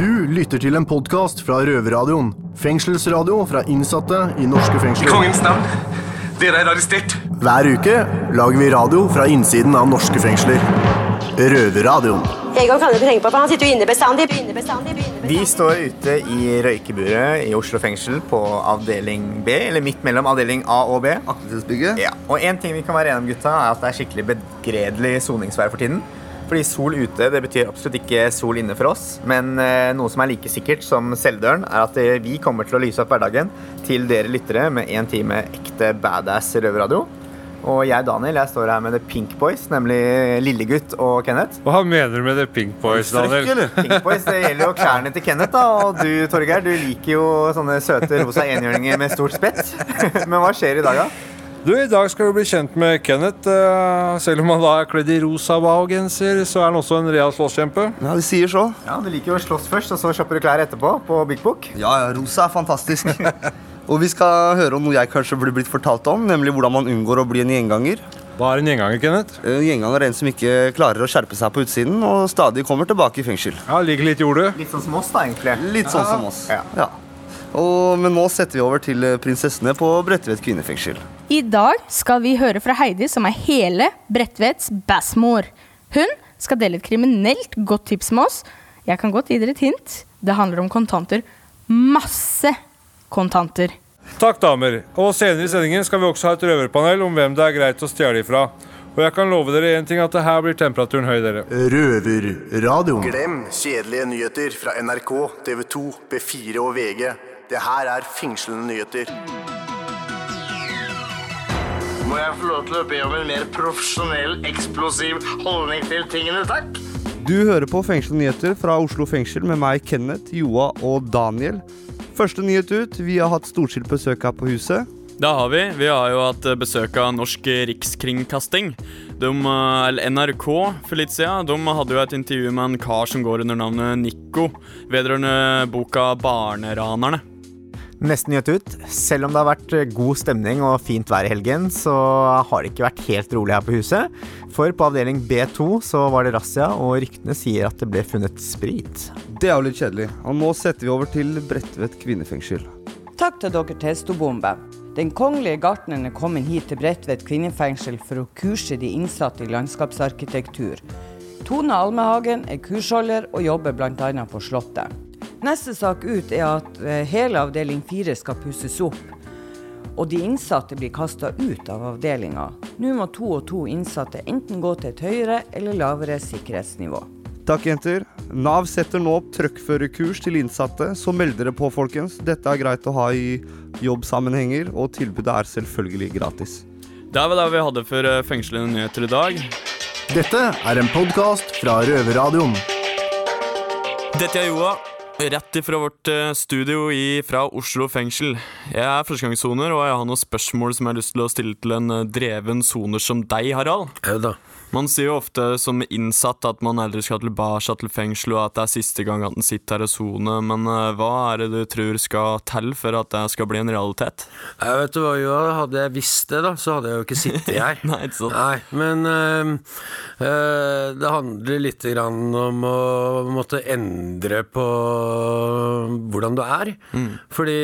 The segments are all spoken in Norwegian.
Du lytter til en podkast fra Røverradioen. Fengselsradio fra innsatte i norske fengsler. I Kongens navn. Dere er arrestert. Hver uke lager vi radio fra innsiden av norske fengsler. Røverradioen. Egon kan du ikke tenke på, for han sitter jo inne bestandig. inne bestandig, inne bestandig. Vi står ute i røykeburet i Oslo fengsel på avdeling B, eller midt mellom avdeling A og B. Aktivitetsbygget. Ja, og en ting vi kan være enige om, gutta, er at det er skikkelig begredelig soningsvær for tiden. Fordi sol ute det betyr absolutt ikke sol inne for oss. Men eh, noe som er like sikkert som celledøren, er at eh, vi kommer til å lyse opp hverdagen til dere lyttere med én time ekte badass røverradio. Og jeg Daniel, jeg står her med The Pink Boys, nemlig Lillegutt og Kenneth. Hva mener du med The Pink Boys, Daniel? Pink Boys, Det gjelder jo klærne til Kenneth. da Og du Torgeir, du liker jo sånne søte rosa enhjørninger med stort spett. Men hva skjer i dag, da? Du, I dag skal du bli kjent med Kenneth. eh, selv om han da er kledd i rosa Wow-genser, så er han også en real slåsskjempe. Ja, de sier så. Ja, Du liker jo å slåss først, og så kjøper du klær etterpå på Big Book. Ja, ja, rosa er fantastisk. Og vi skal høre om noe jeg kanskje blir blitt fortalt om, nemlig hvordan man unngår å bli en gjenganger. Hva er en gjenganger, Kenneth? En gjenganger er en som ikke klarer å skjerpe seg på utsiden og stadig kommer tilbake i fengsel. Ja, ligger litt jordet. Litt sånn som oss, da, egentlig. Litt sånn som oss. Ja. Ja. Og, men nå setter vi over til eh, prinsessene på Bredtvet kvinnefengsel. I dag skal vi høre fra Heidi, som er hele Bredtvets bassmor. Hun skal dele et kriminelt godt tips med oss. Jeg kan godt gi dere et hint. Det handler om kontanter. Masse kontanter. Takk, damer. Og senere i sendingen skal vi også ha et røverpanel om hvem det er greit å stjele ifra. Og jeg kan love dere en ting, at det her blir temperaturen høy, dere. Røverradioen. Glem kjedelige nyheter fra NRK, TV 2, B4 og VG. Det her er fengslende nyheter. Må jeg få lov til å be om en mer profesjonell, eksplosiv holdning til tingene, takk? Du hører på Fengslende nyheter fra Oslo fengsel med meg, Kenneth, Joa og Daniel. Første nyhet ut. Vi har hatt storskilt besøk her på huset. Det har vi. Vi har jo hatt besøk av Norsk Rikskringkasting. De, eh, eller NRK for litt siden. De hadde jo et intervju med en kar som går under navnet Nico, vedrørende boka 'Barneranerne'. Nesten gjøtt ut. Selv om det har vært eh, god stemning og fint vær i helgen, så har det ikke vært helt rolig her på huset. For på avdeling B2 så var det razzia, og ryktene sier at det ble funnet sprit. Det er jo litt kjedelig. Og nå setter vi over til Bredtvet kvinnefengsel. Takk til dere Testobombe. Den kongelige gartneren er kommet hit til Bredtvet kvinnefengsel for å kurse de innsatte i landskapsarkitektur. Tone Almehagen er kursholder og jobber bl.a. på Slottet. Neste sak ut er at eh, hele avdeling 4 skal pusses opp. Og de innsatte blir kasta ut av avdelinga. Nå må to og to innsatte enten gå til et høyere eller lavere sikkerhetsnivå. Takk, jenter. Nav setter nå opp trøkkførerkurs til innsatte, så meld dere på, folkens. Dette er greit å ha i jobbsammenhenger, og tilbudet er selvfølgelig gratis. Det er vel det vi hadde for eh, fengslende nyheter i dag. Dette er en podkast fra Røverradioen. Dette er Joa. Rett ifra vårt eh, studio i, fra Oslo fengsel. Jeg er førstegangssoner, og jeg har noen spørsmål som jeg har lyst til å stille til en eh, dreven soner som deg, Harald. Ja da. Man sier jo ofte som innsatt at man aldri skal tilbake til fengsel, og at det er siste gang at en sitter her og soner, men eh, hva er det du tror skal til for at det skal bli en realitet? Jeg vet du hva, jo, Hadde jeg visst det, da, så hadde jeg jo ikke sittet her. Nei, ikke sant? Nei, men øhm, øh, det handler litt grann om å måtte endre på hvordan du er. Fordi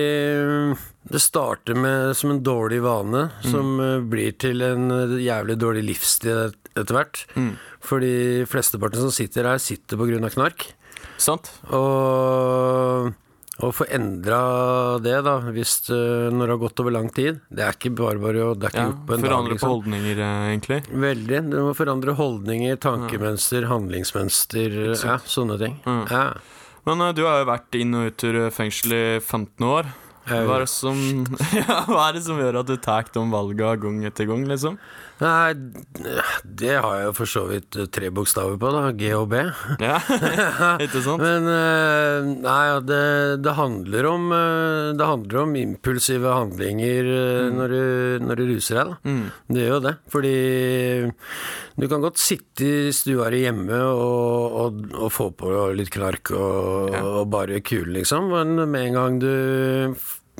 det starter med som en dårlig vane, som øh, blir til en øh, jævlig dårlig livsstil etter hvert. Fordi flesteparten som sitter her, sitter av knark. Sant? Og å få endra det, da, hvis det, når det har gått over lang tid Det er ikke bare bare å Ja, en dag, Forandre på liksom. holdninger, eh, egentlig. Veldig. Du må forandre holdninger, tankemønster, handlingsmønster, ja, sånne ting. Mm. Ja. Men eh, du har jo vært inn og ut ur fengsel i 15 år. Hva er det som, ja, hva er det som gjør at du tar de valgene gang etter gang, liksom? Nei, det har jeg jo for så vidt eh, tre bokstaver på, da. G og B. Ja, ikke sant? Men eh, nei, det, det handler om eh, Det handler om impulsive handlinger mm. når, du, når du ruser deg, da. Mm. Det gjør jo det. Fordi du kan godt sitte i stua di hjemme og, og, og få på litt knark og, Ja. og bare kule, liksom. Men med en gang du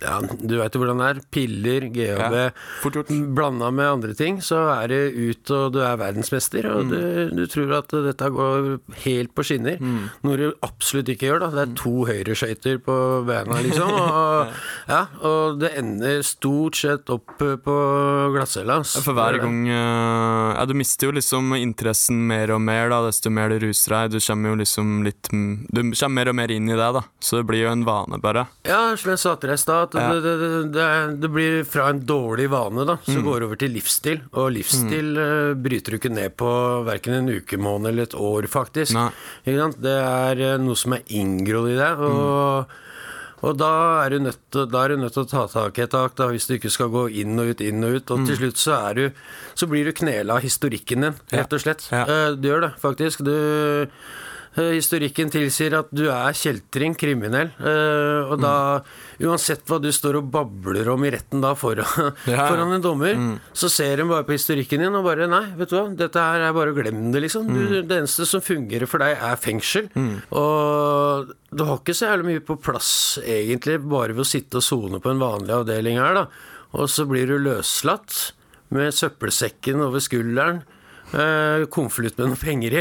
ja, du veit jo hvordan det er. Piller, GHB, Ja, blanda med andre ting, så er det ut, og du er verdensmester. Og Mm. du, du tror at dette går helt på skinner. Mm. Noe du absolutt ikke gjør, da. Det er to høyreskøyter på bena, liksom. Og, ja, og det ender stort sett opp på glattcella. Ja, For hver gang eh, Ja, du mister jo liksom interessen mer og mer, da, desto mer du ruser deg. Du kommer jo liksom litt Du kommer mer og mer inn i det, da. Så det blir jo en vane, bare. Ja, som jeg sa til deg i stad, at Ja. det, det, det, blir fra en dårlig vane, da, så Mm. går det over til livsstil. Og livsstil mm. bryter du ikke ned på verken en uke, måned eller et år, faktisk. Det er eh, noe som er inngrodd i det. Og, og da er du nødt til, da er du nødt til å ta tak i et tak, da, hvis du ikke skal gå inn og ut, inn og ut. Og til slutt så, er du, så blir du knela av historikken din, rett og slett. Eh, Du gjør det, faktisk. Du Eh, Historikken tilsier at du er kjeltring, kriminell. eh, Og da, uansett hva du står og babler om i retten da foran, Ja. foran en dommer, så ser de bare på historikken din og bare Nei, vet du hva, dette her er bare glem det, liksom. Du, det eneste som fungerer for deg, er fengsel. Og du har ikke så jævlig mye på plass, egentlig, bare ved å sitte og sone på en vanlig avdeling her, da. Og så blir du løslatt med søppelsekken over skulderen. Eh, konvolutt med noen penger i,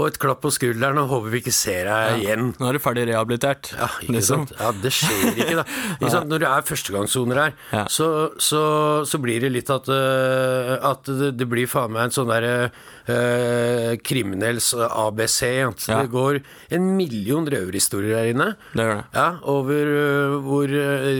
og et klapp på skulderen og håper vi ikke ser deg igjen. Nå er du ferdig rehabilitert. Ja, ikke liksom. sant? Ja, det skjer ikke, da. Ikke? Når du er førstegangssoner her, så, så, så blir det litt at, uh, at det, det blir faen meg en sånn derre uh, kriminells ABC. Ja. Det går en million røverhistorier her inne. Det gjør det. Ja, over øh, hvor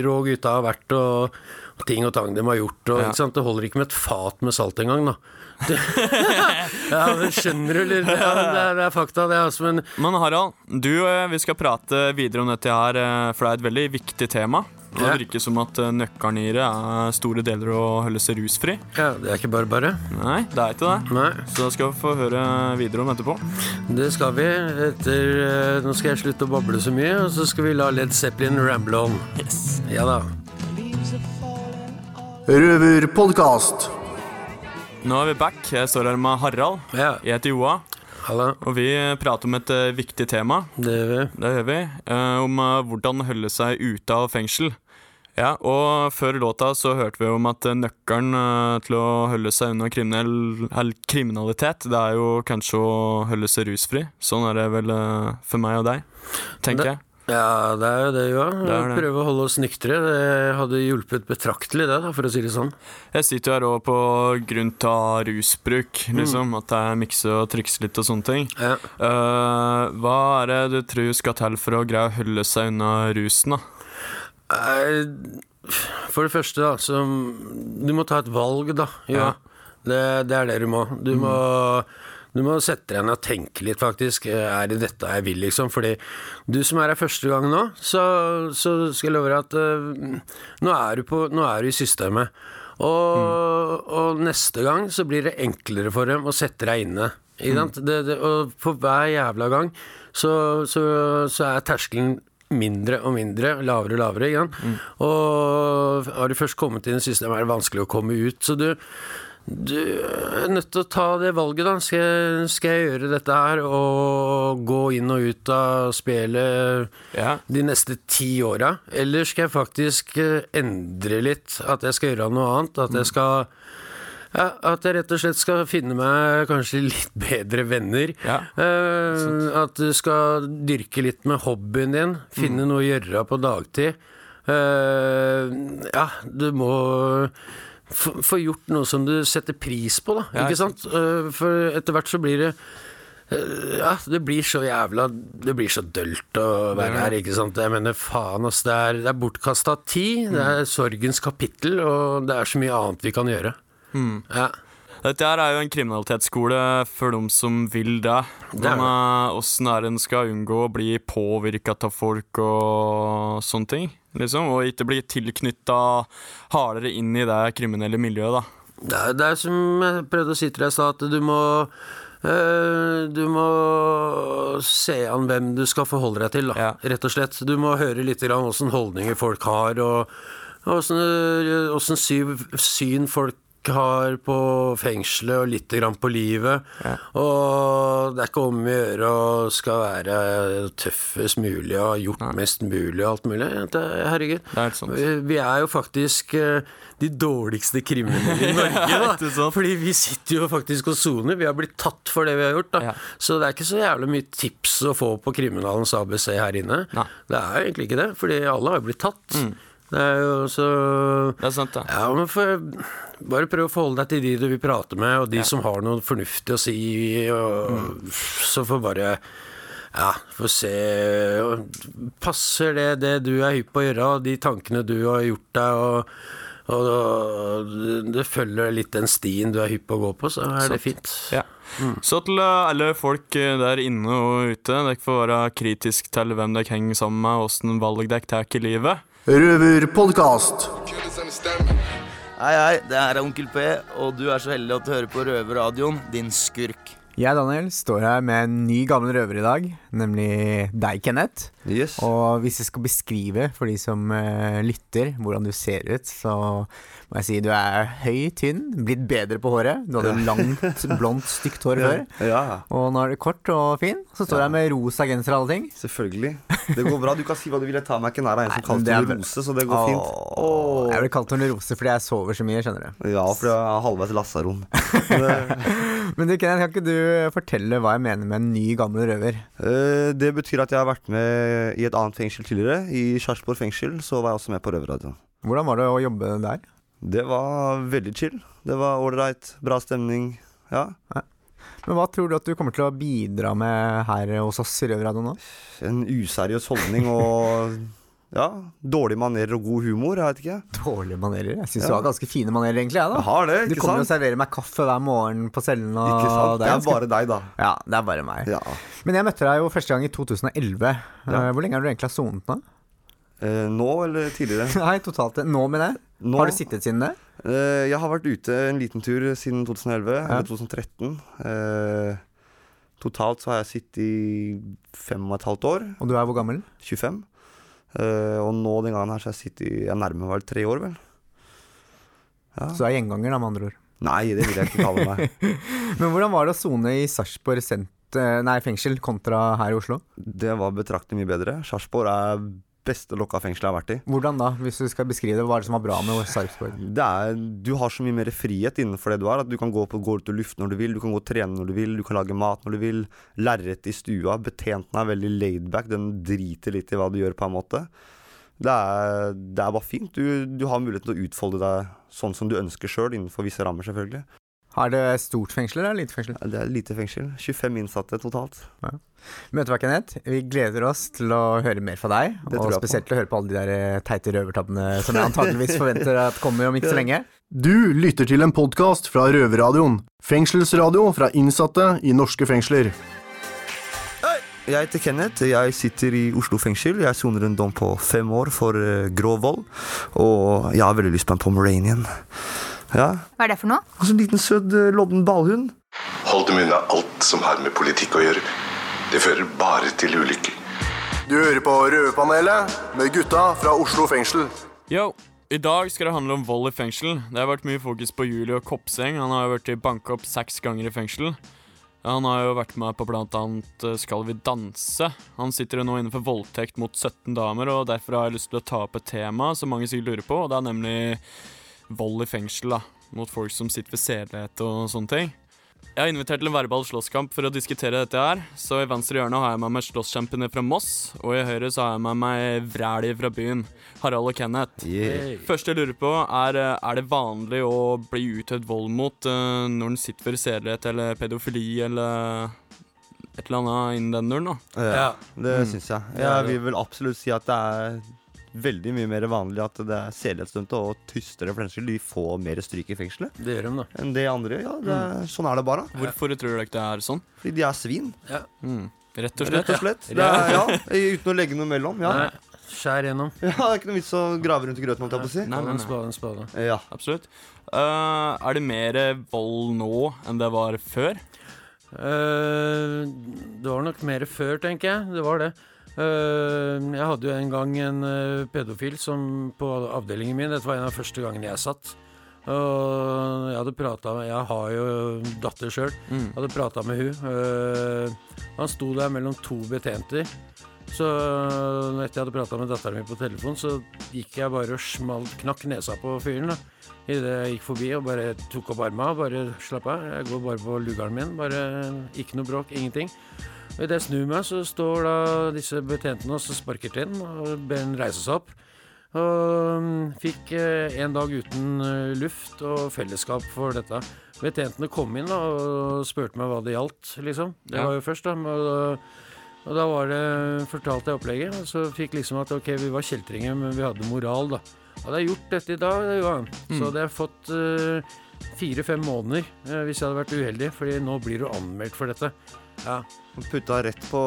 rå gutta har vært og, ting og tang de har gjort. Og, Ja. Det holder ikke med et fat med salt engang, da. Ja, men skjønner du, eller? Ja, det, er, det er fakta, det. Altså, men Men Harald, du, eh, vi skal prate videre om dette her, eh, for det er et veldig viktig tema. Og Det Ja. virker som at eh, nøkkelen i det er store deler å holde seg rusfri. Ja, det er ikke bare bare. Nei, det er ikke det. Så da skal vi få høre videre om etterpå. Det skal vi. Etter, nå skal jeg slutte å bable så mye, og så skal vi la Led Zeppelin ramble on. Ja da. Røverpodkast. Nå er vi back. Jeg står her med Harald. Jeg heter Joa. Og vi prater om et uh, viktig tema. Det gjør vi. Det gjør vi. Uh, om uh, hvordan holde seg ute av fengsel. Ja, og før låta så hørte vi om at nøkkelen til å holde seg unna kriminell, kriminalitet, det er jo kanskje å holde seg rusfri. Sånn er det vel for meg og deg, tenker Det- jeg. Ja, det er jo det, jo. Det er det. Prøve å holde oss nyktre. Det hadde hjulpet betraktelig, det, da, for å si det sånn. Jeg sitter jo her òg på grunn av rusbruk, liksom. At jeg mikser og trikser litt og sånne ting. Eh, hva er det du tror skal til for å greie å holde seg unna rusen, da? Eh, For det første, da, så Du må ta et valg, da. Ja. Det, det er det du må. Du må du må sette deg ned og tenke litt, faktisk. Er det dette jeg vil, liksom? Fordi du som er her første gang nå, så, så skal jeg love deg at uh, nå, er du på, nå er du i systemet. Og, og neste gang så blir det enklere for dem å sette deg inne. Ikke sant? Det, det, og for hver jævla gang så, så, så er terskelen mindre og mindre, lavere og lavere. Ikke sant? Og har du først kommet inn i systemet, er det vanskelig å komme ut. Så du, du er nødt til å ta det valget, da. Skal jeg, skal jeg gjøre dette her og gå inn og ut av spillet de neste ti åra? Eller skal jeg faktisk eh, endre litt? At jeg skal gjøre noe annet? At jeg skal ja, At jeg rett og slett skal finne meg kanskje litt bedre venner. Eh, at du skal dyrke litt med hobbyen din. Finne noe å gjøre på dagtid. Uh, ja, du må få gjort noe som du setter pris på, da. Ja, ikke sant? Eh, for etter hvert så blir det eh, ja, det blir så jævla Det blir så dølt å være her, ikke sant. Jeg mener, faen, ass. Det er, det er bortkasta tid. Det er sorgens kapittel, og det er så mye annet vi kan gjøre. Mm. Ja. Dette her er jo en kriminalitetsskole for dem som vil det. Åssen er en skal unngå å bli påvirka av folk og sånne ting? Liksom, og ikke bli tilknytta hardere inn i det kriminelle miljøet, da. Det er, det er som jeg prøvde å si til deg i stad, at du må eh, du må se an hvem du skal forholde deg til, da, rett og slett. Du må høre litt åssen holdninger folk har, og åssen syn folk har på fengselet og lite grann på livet. Og det er ikke om å gjøre å skal være tøffest mulig og ha gjort mest mulig og alt mulig. Herregud. Vi, vi er jo faktisk eh, de dårligste kriminelle i Norge, da. Fordi vi sitter jo faktisk og soner. Vi har blitt tatt for det vi har gjort, da. Så det er ikke så jævlig mye tips å få på kriminalens ABC her inne. Det er jo egentlig ikke det, fordi alle har blitt tatt. Det er jo så Det er sant, da. Ja, men for, bare prøv å forholde deg til de du vil prate med, og de som har noe fornuftig å si, og så får bare ja, få se Passer det det du er hypp på å gjøre, og de tankene du har gjort deg, og, og det følger litt den stien du er hypp på å gå på, så er det fint. Ja. Så til eh, alle folk eh, der inne og ute, dere får være kritisk til hvem dere henger sammen med, og åssen valg dere tar i livet. Røverpodkast. Hei, hei, det her er Onkel P, og du er så heldig at du hører på Røverradioen, din skurk. Jeg, Daniel, står her med en ny gammel røver i dag, nemlig deg, Kenneth. Og hvis jeg skal beskrive for de som uh, lytter, hvordan du ser ut, så må jeg si du er høy, tynn, blitt bedre på håret. Du hadde Ja. langt, blondt, stygt hår før. Ja. Og nå er du kort og fin. Så står jeg med rosa genser og alle ting. Selvfølgelig. Det går bra. Du kan si hva du vil. Jeg tar meg ikke nær av en som kalte bra. rose, så det går Åh. fint. Jeg blir kalt Rose fordi jeg sover så mye, skjønner du. Ja, for jeg er halvveis lasaron. Men du, kan ikke du fortelle hva jeg mener med en ny, gammel røver? Uh, Det betyr at jeg har vært med i et annet fengsel tidligere. I Sarpsborg fengsel så var jeg også med på Røverradioen. Hvordan var det å jobbe der? Det var veldig chill. Det var ålreit, bra stemning. Ja. Men hva tror du at du kommer til å bidra med her hos oss i Røverradioen nå? En useriøs holdning og ja, dårlige manerer og god humor. Jeg vet ikke. Dårlige manerer? Jeg syns Ja. du har ganske fine manerer, egentlig. Jeg, da. Jeg har det, du kommer kommer og sant? serverer meg kaffe hver morgen på cellen. Og Ikke sant? Det er ganske- bare deg, da. Ja, det er bare meg. Men jeg møtte deg jo første gang i 2011. Ja. Hvor lenge har du egentlig sonet nå? Eh, nå eller tidligere? Nei, totalt. Nå, mener jeg. Nå- Har du sittet siden det? Eh, jeg har vært ute en liten tur siden 2011, eller 2013. Eh, totalt så har jeg sittet i fem og et halvt år. Og du er hvor gammel? 25. Eh, og nå den gangen her så jeg sitter i Jeg nærmer meg vel tre år, vel. Ja. Så du er gjenganger, da, med andre ord. Nei, det vil jeg ikke kalle meg. Men hvordan var det å sone i Sarpsborg eh, fengsel kontra her i Oslo? Det var betraktelig mye bedre. Sarpsborg er beste lokka fengselet jeg har vært i. Hvordan da, hvis du skal beskrive det? Hva er det som var bra med Sarpsborg? Det er, du har så mye mer frihet innenfor det du er. At du kan gå, på, gå ut og lufte når du vil, du kan gå og trene når du vil, du kan lage mat når du vil. Lerret i stua. Betjenten er veldig laidback. Den driter litt i hva du gjør, på en måte. Det er, det er bare fint. Du, du har muligheten til å utfolde deg sånn som du ønsker sjøl, innenfor visse rammer, selvfølgelig. Har det stort fengsel eller lite fengsel? Det er lite fengsel. 25 innsatte totalt. Ja. Møtet Kenneth. Vi gleder oss til å høre mer fra deg. Det Og spesielt til å høre på alle de der eh, teite røvertabbene som jeg antageligvis forventer at kommer om ikke så lenge. Du lytter til en podkast fra Røverradioen. Fengselsradio fra innsatte i norske fengsler. Jeg heter Kenneth. Jeg sitter i Oslo fengsel. Jeg soner en dom på fem år for eh, grov vold. Og jeg har veldig lyst på en Pomeranian. Ja. Hva er det for noe? Altså, en liten søt eh, lodden ballhund. Hold dem unna alt som har med politikk å gjøre. Det fører bare til ulykker. Du hører på Røverpanelet med gutta fra Oslo fengsel. Yo, i dag skal det handle om vold i fengsel. Det har vært mye fokus på Julio Kopseng. Han har jo vært banka opp seks ganger i fengsel. Han har jo vært med på blant annet eh, Skal vi danse. Han sitter jo nå inne for voldtekt mot 17 damer, og derfor har jeg lyst til å ta opp et tema som mange sikkert lurer på, og det er nemlig vold i fengsel, da. Mot folk som sitter ved sedelighet og sånne ting. Jeg har invitert til en verbal slåsskamp for å diskutere dette her. Så i venstre hjørne har jeg med meg slåsskjempene fra Moss, og i høyre så har jeg med meg vræli fra byen. Harald og Kenneth. Yeah. Første jeg lurer på, er eh, er det vanlig å bli utøvd vold mot uh, når en sitter ved sedelighet eller pedofili eller et eller annet innen den duren, da? Ja, det Mm. syns jeg. Ja, Jeg vil vel absolutt si at det er veldig mye mer vanlig at det er sedelighetsdømte og tystere flenskyld. de får mer stryk i fengselet. Det gjør de, da. Enn det andre. Ja, det er, sånn er det bare. Hvorfor tror dere det er sånn? Fordi de er svin. Mm. Rett og slett. Rett og slett. Det er, ja, uten å legge noe mellom. Ja. Nei, Skjær gjennom. ja, Det er ikke noe vits å grave rundt i grøten, holdt jeg på å si. Nei, nei, En nei. spade, en spade. Ja. Absolutt. Eh, er det mer vold nå enn det var før? Eh, det var nok mer før, tenker jeg. Det var det. Eh, jeg hadde jo en gang en eh, pedofil som på avdelingen min Dette var en av de første gangene jeg satt. Og jeg hadde prata med Jeg har jo datter sjøl. Mm. Hadde prata med hun Eh, Han sto der mellom to betjenter. Så etter jeg hadde prata med datteren min på telefon, så gikk jeg bare og smalt, knakk nesa på fyren. Idet jeg gikk forbi og bare tok opp arma. og Bare slapp av. Jeg går bare på lugaren min. Bare Ikke noe bråk, ingenting. Idet jeg snur meg, så står da disse betjentene og så sparker til den og ber den reise seg opp. Og mm, fikk eh, en dag uten eh, luft og fellesskap for dette. Betjentene kom inn da, og spurte meg hva det gjaldt, liksom. Det Ja. var jo først, da. Og, og da var det, fortalte jeg opplegget, og så fikk liksom at ok, vi var kjeltringer, men vi hadde moral, da. Hadde jeg gjort dette i dag, Johan, så Mm. hadde jeg fått eh, fire-fem måneder uh, hvis jeg hadde vært uheldig, fordi nå blir du anmeldt for dette. Ja. Putta rett på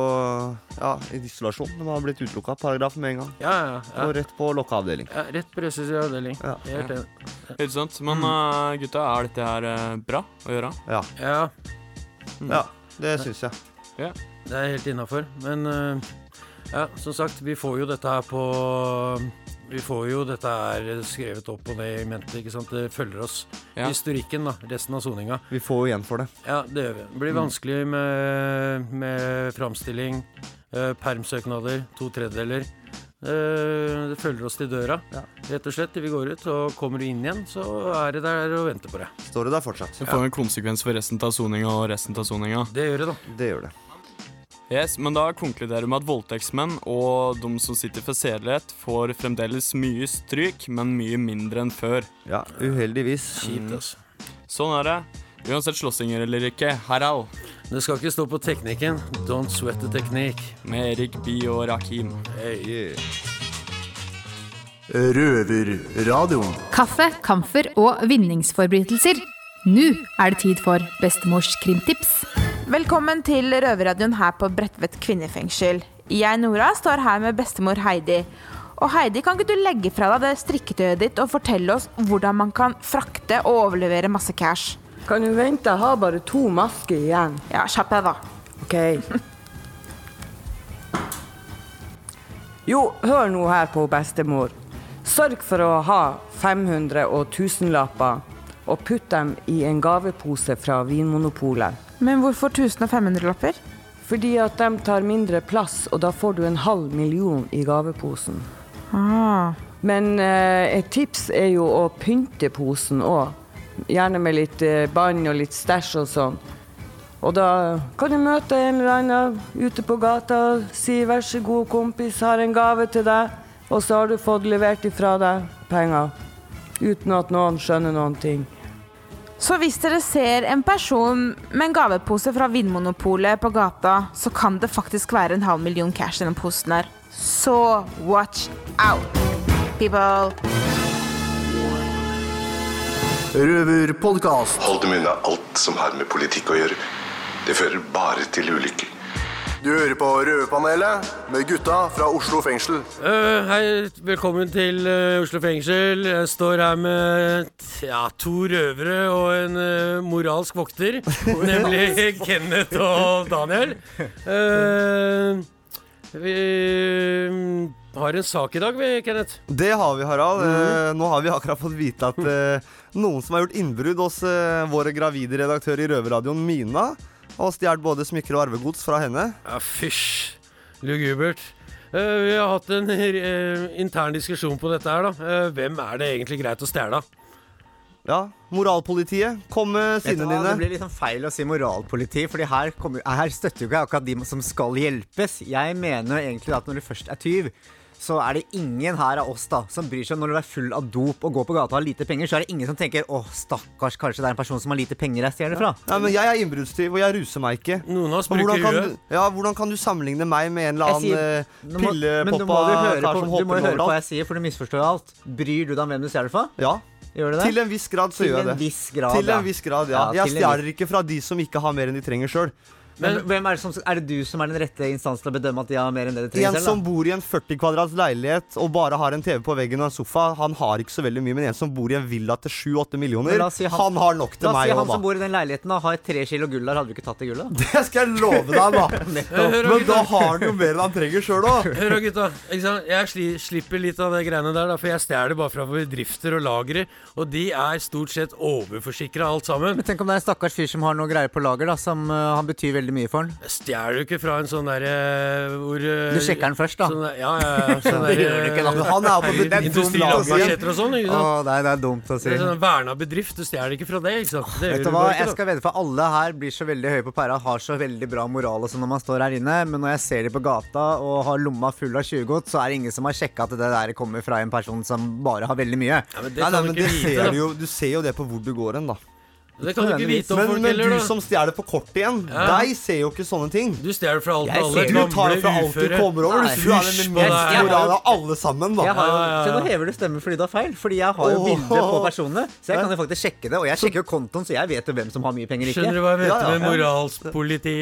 ja, i isolasjon. De har blitt utelukka. Paragrafen med en gang. Ja, ja, ja. Og rett på lukka avdeling. Ja, rett på restriktiv avdeling. Helt Ja. enig. Helt sant? Men eh, gutta, er dette her eh, bra å gjøre? Ja. Ja. Ja, det syns jeg. Ja. Det er helt innafor. Men eh, ja, som sagt, vi får jo dette her på Vi får jo dette her skrevet opp og ned i mente, ikke sant. Det følger oss. Ja. Historikken, da. Resten av soninga. Vi får jo igjen for det. Ja, det gjør vi. Det blir Mm. vanskelig med, med framstilling, eh, permsøknader, to tredjedeler. Eh, det følger oss til døra, rett og slett, til vi går ut. Og kommer du inn igjen, så er det der og venter på deg. Står det der fortsatt. Det får en konsekvens for resten av soninga og resten av soninga. Det gjør det, da. Det gjør det. Yes, men da konkluderer vi med at voldtektsmenn og de som sitter for sedelighet, får fremdeles mye stryk, men mye mindre enn før. Ja, uheldigvis. Kjipt, altså. Sånn er det. Uansett slåssinger eller ikke. Harald. Det skal ikke stå på teknikken. Don't sweat the technique. Med Erik Bye og Rakim. Hey. Røverradioen. Kaffe, kamfer og vinningsforbrytelser. Nå er det tid for bestemors krimtips. Velkommen til Røverradioen her på Bredtvet kvinnefengsel. Jeg, Nora, står her med bestemor Heidi. Og Heidi, kan ikke du legge fra deg det strikketøyet ditt og fortelle oss hvordan man kan frakte og overlevere masse cash? Kan du vente, jeg har bare to masker igjen. Ja, kjapp deg, da. Ok. Jo, hør nå her på bestemor. Sørg for å ha 500 og 1000-lapper, og putt dem i en gavepose fra Vinmonopolet. Men hvorfor 1000 og 500-lapper? Fordi at de tar mindre plass, og da får du en halv million i gaveposen. Ah. Men eh, et tips er jo å pynte posen òg. Gjerne med litt eh, bånd og litt stæsj og sånn. Og da kan du møte en eller annen ute på gata og si 'vær så god, kompis, har en gave til deg', og så har du fått levert ifra deg penger. Uten at noen skjønner noen ting. Så hvis dere ser en person med en gavepose fra Vinmonopolet på gata, så kan det faktisk være en halv million cash i den posen her. Så watch out, people. Røverpodkast. Hold dem unna alt som har med politikk å gjøre. Det fører bare til ulykker. Du hører på Røverpanelet med gutta fra Oslo fengsel. Uh, hei, velkommen til uh, Oslo fengsel. Jeg står her med ja, to røvere og en uh, moralsk vokter. nemlig Kenneth og Daniel. Eh, vi mm, har en sak i dag, vi, Kenneth. Det har vi, Harald. Eh, nå har vi akkurat fått vite at noen som har gjort innbrudd hos våre gravide redaktør i Røverradioen, Mina, og stjålet både smykker og arvegods fra henne. Ja, fysj. Lugubert. Uh, vi har hatt en uh, intern diskusjon på dette her, da. Uh, hvem er det egentlig greit å stjele av? Ja, moralpolitiet, kom med hva, dine. Det blir sånn feil å si moralpoliti, Fordi her, kommer, her støtter jo ikke akkurat de som skal hjelpes. Jeg mener jo egentlig at når du først er tyv, så er det ingen her av oss da som bryr seg når du er full av dop og går på gata og har lite penger. Så er det ingen som tenker 'Å, stakkars, kanskje det er en person som har lite penger jeg stjeler fra'. Ja, men jeg er innbruddstyv, og jeg ruser meg ikke. Noen av oss bruker hvordan kan, du, ja, hvordan kan du sammenligne meg med en eller annen sier- eh, pillepoppa må jo høre kar på, du må jo høre på hva jeg sier, for du misforstår alt. Bryr du deg om hvem du stjeler fra? Ja. Gjør det? Til en viss grad så Til gjør jeg det. grad, Til en viss grad, ja. Ja, jeg stjeler ikke fra de som ikke har mer enn de trenger sjøl. Men, hvem er, det som, er det du som er den rette instansen til å bedømme at de har mer enn det de trenger En selv? som bor i en 40 kvadrats leilighet og bare har en TV på veggen og en sofa, han har ikke så veldig mye. Men en som bor i en villa til 7-8 millioner, si han, har nok til La oss meg si han som bor i den leiligheten og har tre kilo gull der, hadde du ikke tatt det gullet? Det skal jeg love deg, da. Men da har han jo mer enn han trenger sjøl òg. Hør da, gutta. Jeg sli, slipper litt av de greiene der, da, for jeg stjeler bare fra bedrifter og lagre. Og de er stort sett overforsikra alt sammen. Men tenk om det er en stakkars fyr som har noe greier på lager, da, som uh, han betyr veldig mye for den. Stjeler jo ikke fra en sånn derre hvor eh, Du sjekker den først, da. Sånn der, ja, ja, ja. Sånn Det gjør du ikke, da. eh, Han er på herregud, bedrift- Industrilandmarsjetter og sånn. ikke sant? Å, nei, det er dumt å si. Det er sånn Verna bedrift. Du stjeler ikke fra det, ikke sant? Det Vet du hva, ikke, jeg skal vedde for alle her blir så veldig høye på pæra, har så veldig bra moral og sånn når man står her inne, men når jeg ser de på gata og har lomma full av tjuvgods, så er det ingen som har sjekka at det der kommer fra en person som bare har veldig mye. men Nei, nei, men det ser du jo Du ser jo det på hvor du går hen, da. Det kan du ikke vite om men, folk men heller, du da. som stjeler på kortet igjen, Ja. deg ser jo ikke sånne ting. Du stjeler fra alt og alle. Du tar fra alt du kommer over. Nei, Du er deg. morale av alle sammen, da. Jeg har jo. Se, nå hever du stemmen fordi du har feil. Fordi jeg har jo bilde på personene. Så jeg kan jo faktisk sjekke det. Og jeg sjekker jo kontoen, så jeg vet jo hvem som har mye penger. ikke Skjønner du hva jeg vet Ja, ja, med.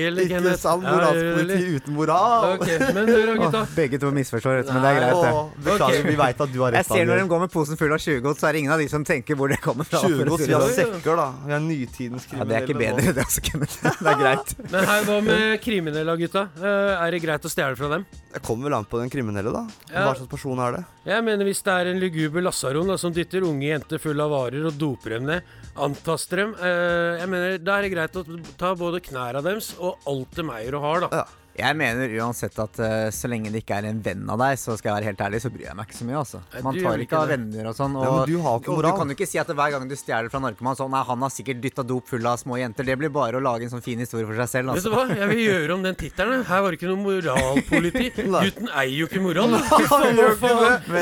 Eller, Ikke Kenneth? sant, Ja, moralsk gjør det politi litt. uten moral. Okay, men hør gutta. Begge to misforstår dette, men det er greit, det. Beklager, vi veit at du har rett, Jeg ser når de går med posen full av tjuvgods, så er det ingen av de som tenker hvor det kommer fra. for å Tjuvgods, si vi har sånn. sekker, da. Vi kriminelle. nytidens Ja, det er ikke bedre, det også, Kenneth. Det er greit. Men her, hva med kriminelle, gutta? Eh, er det greit å stjele fra dem? Det kommer vel an på den kriminelle, da. Ja. Hva slags person er det? Jeg mener Hvis det er en luguber lasaron som dytter unge jenter full av varer og doper dem ned, antaster dem eh, Jeg mener, Da er det greit å ta både knærne deres og alt de eier og har. da Jeg mener uansett at uh, så lenge det ikke er en venn av deg, så skal jeg være helt ærlig, så bryr jeg meg ikke så mye. altså. Man tar ikke av venner og sånn. Og, men du har ikke og moral. du kan jo ikke si at hver gang du stjeler fra narkoman sånn Nei, han har sikkert dytta dop full av små jenter. Det blir bare å lage en sånn fin historie for seg selv. Vet du altså. hva? Jeg vil gjøre om den tittelen. Her var det ikke noe moralpoliti. Gutten eier jo ikke moral. Nei.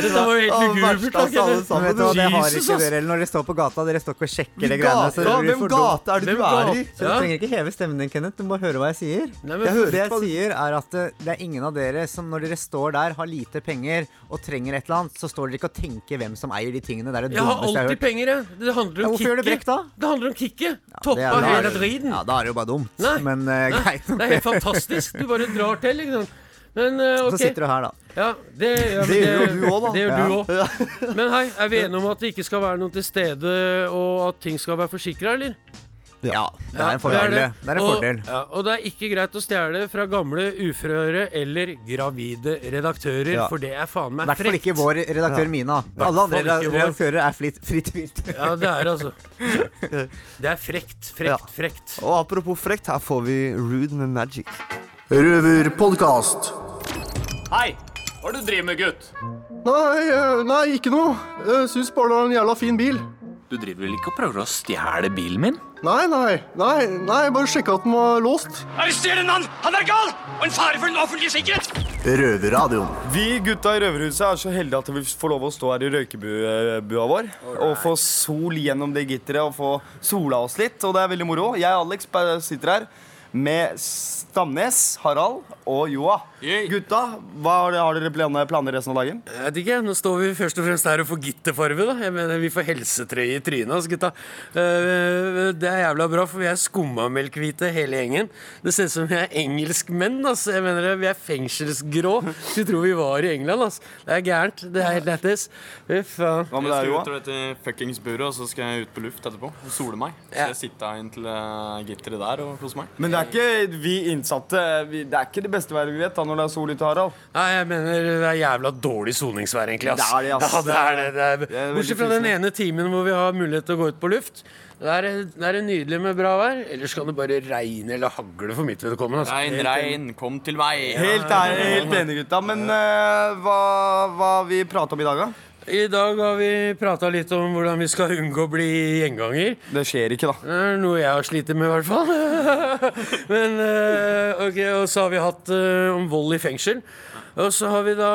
Dette var jo helt lugubert. det har Jesus, ikke ass. når dere står på gata, dere står ikke og sjekker det de greiene. så Hvem gate er det du er i? Så du trenger ikke heve stemmen din, Kenneth. Du må høre hva jeg sier. Jeg hører jeg ikke sier, er at eh, det er ingen av dere som når dere står der, har lite penger og trenger et eller annet, så står dere ikke og tenker hvem som eier de tingene. Det er det Jeg har alltid jeg har penger, jeg. Det handler Ja, om hvorfor gjør du brekk da? Det handler om kicket. Ja, Toppa hele driten. Ja, da er det jo bare dumt. Nei. Men uh, greit. Det er helt fantastisk. Du bare drar til, liksom. Men uh, ok. så sitter du her, da. Ja, det, ja, det, Det gjør du også, da. Det gjør Ja. du òg. Men hei, er vi enige om at det ikke skal være noen til stede, og at ting skal være forsikra, eller? Ja, det er en Ja, fordel. det. Det er en og, fordel. Ja, og det er ikke greit å stjele fra gamle uføre eller gravide redaktører, Ja. for det er faen I meg hvert fall ikke vår redaktør Mina. Alle andre redaktører er fritt, fritt vilt. Ja, det er altså Det er frekt, frekt, Ja. frekt. Og apropos frekt, her får vi Rude med Magic. Røverpodkast. Hei! Hva er det du driver med, gutt? Nei, eh, nei, ikke noe. Jeg syns bare det var en jævla fin bil. Du driver vel ikke og prøver å stjele bilen min? Nei, nei, nei, nei, bare sjekka at den var låst. Arrester den mann! Han er gal! Og en fare for den offentlige sikkerhet! Røverradioen. Vi gutta i Røverhuset er så heldige at vi får lov å stå her i røykebua vår. Og få sol gjennom det gitteret og få sola oss litt. Og det er veldig moro. Jeg og Alex sitter her med Stamnes, Harald og Joa. Gutta, hva har dere, har dere planer, planer resten av dagen? Jeg vet ikke, Nå står vi først og fremst her og får gitterfarve. da Jeg mener Vi får helsetrøye i trynet, altså, gutta. Eh, det er jævla bra, for vi er skummamelkhvite hele gjengen. Det ser ut som vi er engelskmenn. Altså. Jeg mener Vi er fengselsgrå. Du tror vi var i England. Altså. Det er gærent. Det er helt lættis. Uff ja. Hva med deg, Jeg Joa? skal ut av dette fuckings buret, og så skal jeg ut på luft etterpå og sole meg. Så jeg sitter inntil uh, gitteret der og kose meg. Men det er ikke vi innsatte vi, Det er ikke det beste været vi vet da når det er sol ute, Harald. Nei, jeg mener det er jævla dårlig soningsvær, egentlig. Ass. Det er det, ass. Ja, det er det, det er. Det er Bortsett fra den ene timen hvor vi har mulighet til å gå ut på luft. Det er, det er nydelig med bra vær. Ellers kan det bare regne eller hagle for mitt vedkommende. Altså. Regn, regn, kom til meg. Helt helt enig, gutta. Men uh, hva, hva vi prater om i dag, da? I dag har vi prata litt om hvordan vi skal unngå å bli gjenganger. Det skjer ikke, da. Det er noe jeg har slitt med, i hvert fall. Men eh, ok, Og så har vi hatt eh, om vold i fengsel. Og så har vi da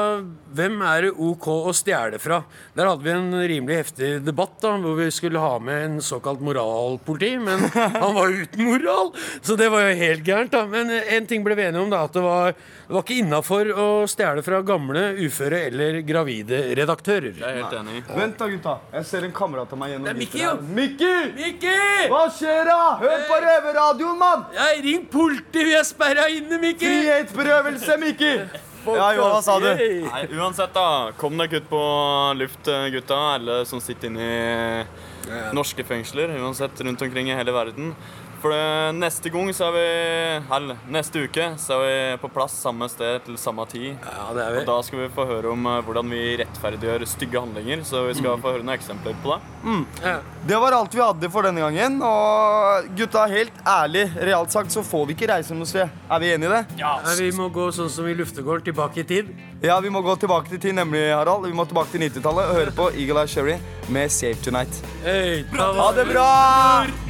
Hvem er det OK å stjele fra? Der hadde vi en rimelig heftig debatt da, hvor vi skulle ha med en såkalt moralpoliti, men han var uten moral, så det var jo helt gærent. da. Men en ting ble vi enige om, da, at det var, det var ikke innafor å stjele fra gamle, uføre eller gravide redaktører. Jeg er helt enig. Vent da, gutta. Jeg ser en kamerat av meg gjennom Det er Mikki. Mikki! Mikki! Hva skjer da? Hør på røverradioen, mann! Ring politiet, vi er sperra inne, Mikki! Frihetsberøvelse, Mikki! Ja, jo, hva sa du? Nei, uansett, da. Kom dere ut på luft, gutta. Alle som sitter inne i norske fengsler, uansett rundt omkring i hele verden. For det, neste gang så er vi Eller neste uke så er vi på plass samme sted til samme tid. Ja, det er vi. Og da skal vi få høre om eh, hvordan vi rettferdiggjør stygge handlinger. Så vi skal få høre noen eksempler på det. Mm. Det var alt vi hadde for denne gangen. Og gutta, helt ærlig, realt sagt, så får vi ikke reise noe sted. Er vi enige i det? Ja, Vi må gå sånn som i luftegården, tilbake i tid. Ja, vi må gå tilbake til tid, nemlig, Harald. Vi må tilbake til 90-tallet og høre på Eagle Eye Sherry med Save Tonight. Hey, ha det bra!